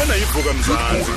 lena ivuka mzansi.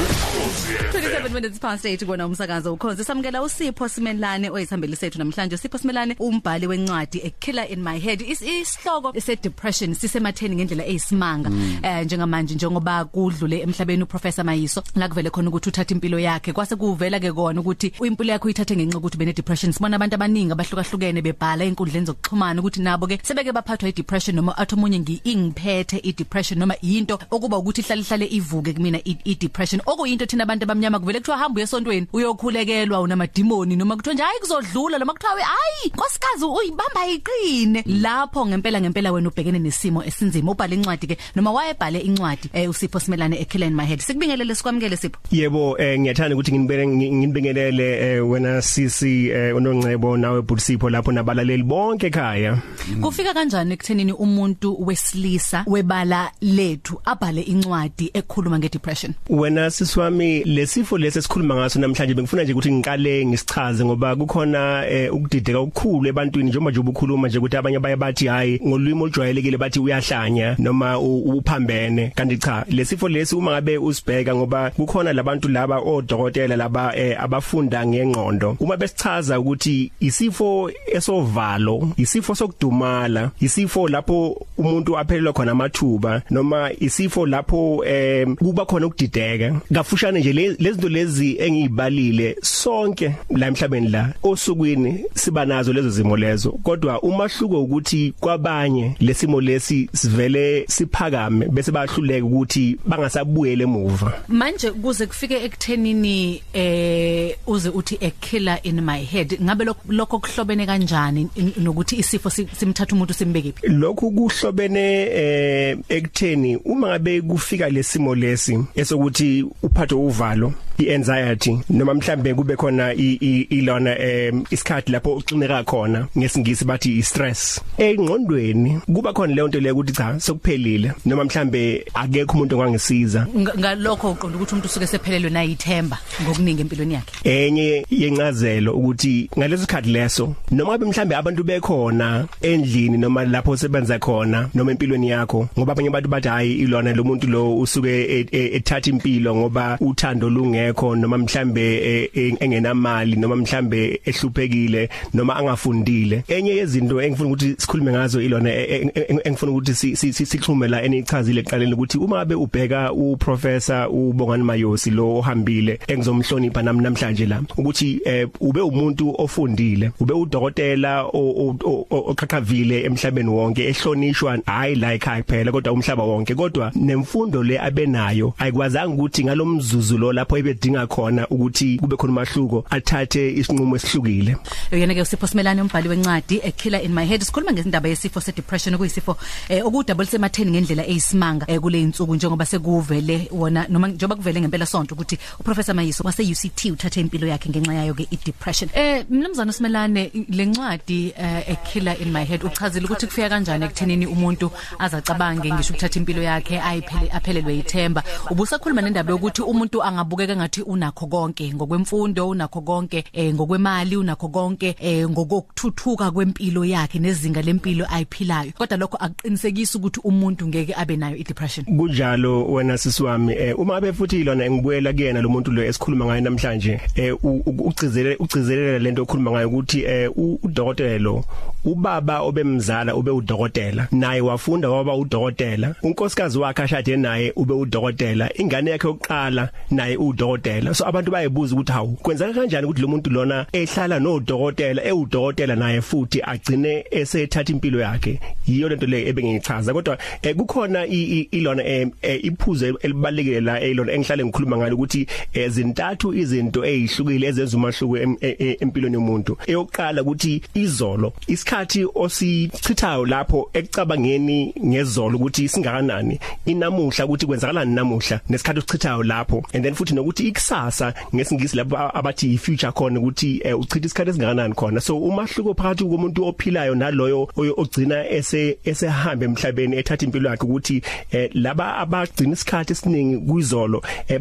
27 minutes past 8 kona umsakazo ukhonze samukela usipho simelane oyithambeli sethu namhlanje. Usipho simelane umbhali wencwadi a killer in my head. Is- isihloko se depression sisematheni ngendlela eyisimanga. Eh njengamanje njengoba kudlule emhlabeni uprofessor Mayiso la kuvele khona ukuthi uthatha impilo yakhe. Kwase kuvela ke kona ukuthi impilo yakhe uyithathe ngenxa ukuthi bene depression sibona abantu abaningi abahlukahlukene bebhala inkundleni zokuxhumana ukuthi nabo ke sebeke baphathwa i depression noma athi omunye ngi ingiphethe i depression noma into okuba ukuthi ihlale ihlale ivuke kumina i i depression. Okuyinto thina abantu abamnyama kuvele kuthiwa hamba uyesontweni uyokhulekelwa unamadimoni noma kuthiwa nje hayi kuzodlula noma kuthiwa we hayi nkosikazi uyibamba iqine. Lapho ngempela ngempela wena ubhekene nesimo esinzima ubhala incwadi ke noma wayebhale incwadi eh, usipho simelane a killer in my head sikubingelele sikwamukele sipho. Yebo eh ngiyathanda ukuthi nginibele nginibingelele eh, wena sisi eh, unongcebo nawe Butsipho lapho nabalaleli bonke ekhaya. kufika kanjani ekuthenini umuntu wesilisa webala lethu abhale incwadi ekhuluma ngedepression. Wena siswami lesifo lesi esikhuluma ngaso namhlanje bengifuna nje ukuthi ngiqale ngisichaze ngoba kukhona eh, ukudideka okukhulu ebantwini njengoba nje ubukhuluma nje ukuthi abanye baye bathi hayi ngolwimi olujwayelekile bathi uyahlanya noma u- uphambene. Kanti cha lesifo lesi uma ngabe usibheka ngoba kukhona labantu laba odokotela laba eh, abafunda ngengqondo uma besichaza ukuthi isifo esovalo isifo sokudumala isifo lapho umuntu aphelelwa khona amathuba noma isifo lapho eh, kuba khona ukudideka. Kafushane nje le- lezinto lezi engizibalile sonke la emhlabeni la osukwini siba nazo lezo zimo lezo. Kodwa umahluko ukuthi kwabanye lesimo lesi sivele siphakame bese bahluleka ukuthi bangasabuyele emuva. Manje kuze kufike ekuthenini eh uze uthi a killer in my head ngabe lok- lokho kuhlobene kanjani nokuthi isifo si- simthatha umuntu simbekephi lokhu kuhlobene eh ekutheni uma ngabe kufika lesimo lesi esokuthi uphathe uvalo ianxiety noma mhlambe kube khona i- i- ilona em isikhathi lapho ucineka khona ngesingisi bathi istress. Engqondweni kuba khona leyo nto leyo ukuthi cha sekuphelile noma mhlambe akekho umuntu ongangisiza. Nga- ngalokho uqonda ukuthi umuntu usuke sephelelwe nayithemba ngokuningi empilweni yakhe? Enye yencazelo ukuthi ngaleso sikhathi leso noma ngabe mhlambe abantu bekhona endlini noma lapho sebenza khona noma empilweni yakho ngoba abanye abantu bathi hayi ilona lo muntu lo usuke e- e- ethatha impilo ngoba uthando lungekho noma mhlambe e- e- engenamali noma mhlambe ehluphekile noma angafundile. Enye yezinto engifuna ukuthi sikhulume ngazo ilona e- e- e- engifuna ukuthi si- si- si- sixhume la enichazile ekuqaleni ukuthi uma ngabe ubheka uprofessor uBongani Mayosi lo ohambile engizomhlonipha nami namhlanje la ukuthi eh, ube umuntu ofundile ube udokotela o- o- o- o- oqhaqhavile emhlabeni wonke ehlonishwa hayi la ekhaya kuphela kodwa umhlaba wonke. Kodwa nemfundo le abenayo ayikwazanga ukuthi ngalomzuzu lo lapho ebedinga khona ukuthi kube khona umahluko athathe isinqumo esihlukile. Yena ke usipho simelane umbhali wencwadi a killer in my head sikhuluma ngesindaba yesifo se depression okuyisifo eh, okudouble sematheni ngendlela eyisimanga eh, kule insuku njengoba sekuvele wona noma njengoba kuvele ngempela sonto ukuthi uprofessor Mayiso wase UCT uthathe impilo yakhe ngenxa yayo ke i depression eh mnumzana simelane lencwadi eh, a killer in my head uchazile ukuthi kufika kanjani ekuthenini umuntu azacabange ngisho ukuthatha impilo yakhe ayiphele aphelelwe ithemba. Ubusakhuluma nendaba yokuthi umuntu angabukeka ngathi unakho konke ngokwemfundo unakho konke eh, ngokwemali unakho konke eh, ngokuthuthuka kwempilo yakhe nezinga lempilo ayiphilayo. Kodwa lokho akuqinisekisi ukuthi umuntu ngeke abe nayo i depression kunjalo wena sisiwami eh, uma abe futhi ilona ngibuyela kuyena lo muntu lo esikhuluma ngaye namhlanje eh, u- u- ugcizelela ugcizelela lento okhuluma ngayo ukuthi eh, u- udokotela lo ubaba obemzala ube udokotela naye wafunda waba udokotela unkosikazi wakhe ashade naye ube udokotela ingane yakhe yokuqala naye udokotela so abantu bayebuza ukuthi hawu kwenzeka kanjani ukuthi lo muntu lona ehlala nodokotela ewudokotela naye futhi agcine esethatha impilo yakhe? Yiyo lento le ebengichaza kodwa eh, kukhona ilona eh, eh, iphuzo elibalekile la elona engihlale ngikhuluma ngalo ukuthi eh, zintathu izinto ezihlukile ezenza umahluko e- e- empilweni yomuntu. Eyokuqala ukuthi izolo isikhathi osichithayo lapho ekucabangeni ngezolo ukuthi singakanani inamuhla ukuthi kwenzakalani namuhla nesikhathi osichithayo lapho. And then futhi nokuthi ukuthi ikusasa ngesingisi lapho abathi future khona ukuthi eh, uchitha isikhathi esingakanani khona. So umahluko phakathi komuntu ophilayo naloyo ogcina ese esehamba emhlabeni ethatha impilo yakhe ukuthi eh, laba abagcina isikhathi esiningi kuyizolo eh,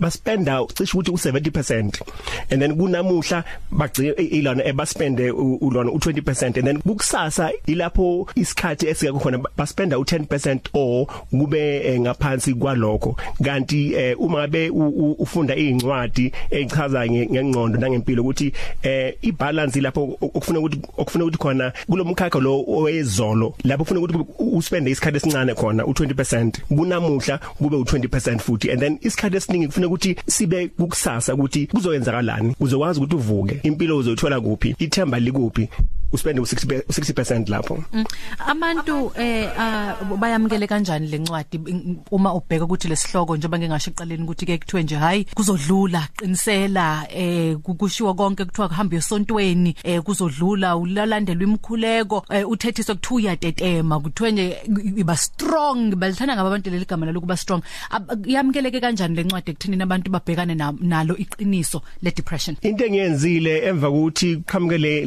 baspenda cishe ukuthi u70% and then kunamuhla bagcina ilona ebaspende ulona u20% and then kukusasa ilapho isikhathi esike khona baspenda u10% or kube ngaphansi kwalokho. Kanti uma ngabe ufunda izincwadi ezichaza ngengqondo nangempilo ukuthi eh ibalance lapho okufuna ukuthi okufuna ukuthi khona kulomkhakha lo owezolo lapho ufuna ukuthi uspende isikhathi esincane khona u20% kunamuhla kube u20% futhi and then isikhathi esiningi kufuna ukuthi sibe kukusasa ukuthi kuzoyenzakalani uzokwazi ukuthi uvuke impilo uzoyithola kuphi ithemba likuphi. Uspende u60 60% lapho. Mm. abantu eh uh, bayamkele kanjani lencwadi uma ubheka ukuthi lesihloko njengoba ngingasho eqaleni ukuthi ke kuthiwe nje hayi kuzodlula qinisela eh kushiwa konke kuthiwa kuhamba esontweni eh kuzodlula ulalandelwa imkhuleko eh, uthethiswa kuthiwa uyatetema kuthiwe nje iba strong. Balithanda ngabantu leli gama lokuba strong. Yamkeleke kanjani lencwadi ekuthini abantu babhekane nalo iqiniso le depression into engiyenzile emva kokuthi qhamukele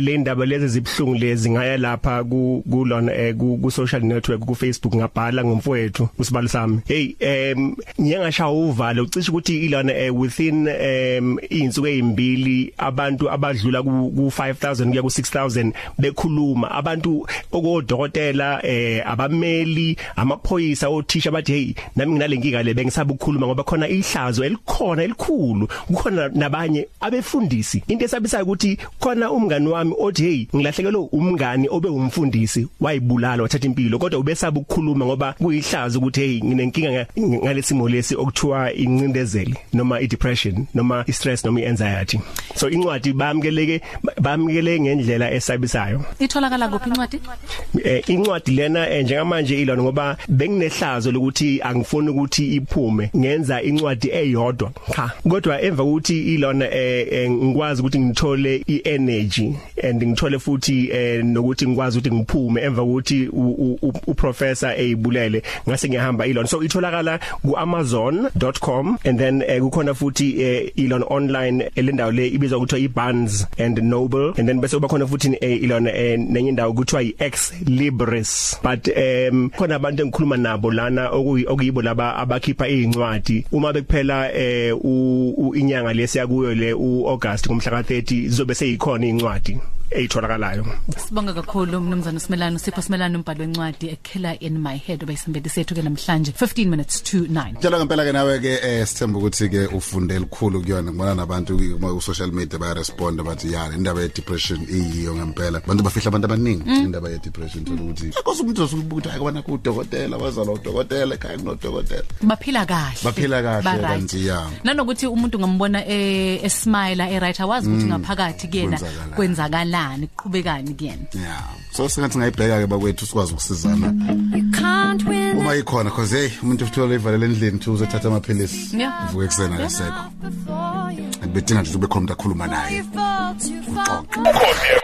le ndaba lezi zibhlungu lezi ngaya lapha ku kulona eh, ku social network ku Facebook ngabhala ngomfowethu usibalo sami. Hey em ngiyangasha uvalo ucishe ukuthi ilona eh, within em insuku ezimbili abantu abadlula ku 5000 kuya ku 6000 bekhuluma. Abantu okodokotela eh abameli amaphoyisa othisha bathi hey nami nginalenkinga le bengisaba ukukhuluma ngoba khona ihlazo elikhona elikhulu. Kukhona nabanye abefundisi. Into esabisayo ukuthi khona umngani wami othi hey ngilahlekelwe umngani obe umfundisi wayibulala wathatha impilo kodwa ubesaba ukukhuluma ngoba kuyihlazo ukuthi hey nginenkinga ngalesimo lesi okuthiwa incindezeli noma i-depression noma i-stress noma i-anxiety. So incwadi bamkeleke bamkeleke ngendlela esabisayo. Itholakala kuphi incwadi? Eh incwadi lena eh, njengamanje ilona ngoba benginehlazo lokuthi angifuni ukuthi iphume ngenza incwadi eyodwa cha. Kodwa emva kokuthi ilona eh, ngikwazi ukuthi ngithole i-energy and ngithole futhi eh nokuthi ngikwazi ukuthi ngiphume emva kokuthi uprofessor eyibulele ngase ngihamba ilona so itholakala ku amazon.com and then eh, kukhona futhi eh, ilona online elendawo le ibizwa ukuthi iBarnes and Noble. And then bese kuba khona futhi eh, ilona eh, nenye indawo kuthiwa iX Libris. But um khona abantu engikhuluma nabo lana okuyibo laba abakhipha izincwadi uma bekuphela eh inyanga lesiya kuyo le uAugust ngomhla ka30 zizobe seyikhona izincwadi eyitholakalayo. Sibonga kakhulu mnumzana Simelane usipho Simelane umbhalo wencwadi ekhela in my head obeyisembedi sethu ke namhlanje 15 minutes to 9 Njalo ngempela ke nawe ke eh sithemba ukuthi ke ufunde elikhulu kuyona ngibona nabantu ku social media baya respond bathi ya indaba ye depression iyiyo ngempela. Abantu bafihla abantu abaningi mm. indaba ye depression thola ukuthi akose umuntu osukubuthi ayikubona ku dokotela wazala udokotela ekhaya kunodokotela. Baphila kahle. Baphila kahle kanti ya. Nanokuthi umuntu ngambona eh smile e right awazi ukuthi mm. ngaphakathi kuyena kwenzakala kwenzakalani kuqhubekani kuyena. Yeah so singathi ngayibheka ke bakwethu sikwazi ukusizana. Uma ikhona cause hey umuntu uthola ivalele endlini thu uzothatha amaphilisi. Uvuke kusena lesekho bedinga nje ube khona umuntu akhuluma naye. Uxoxe.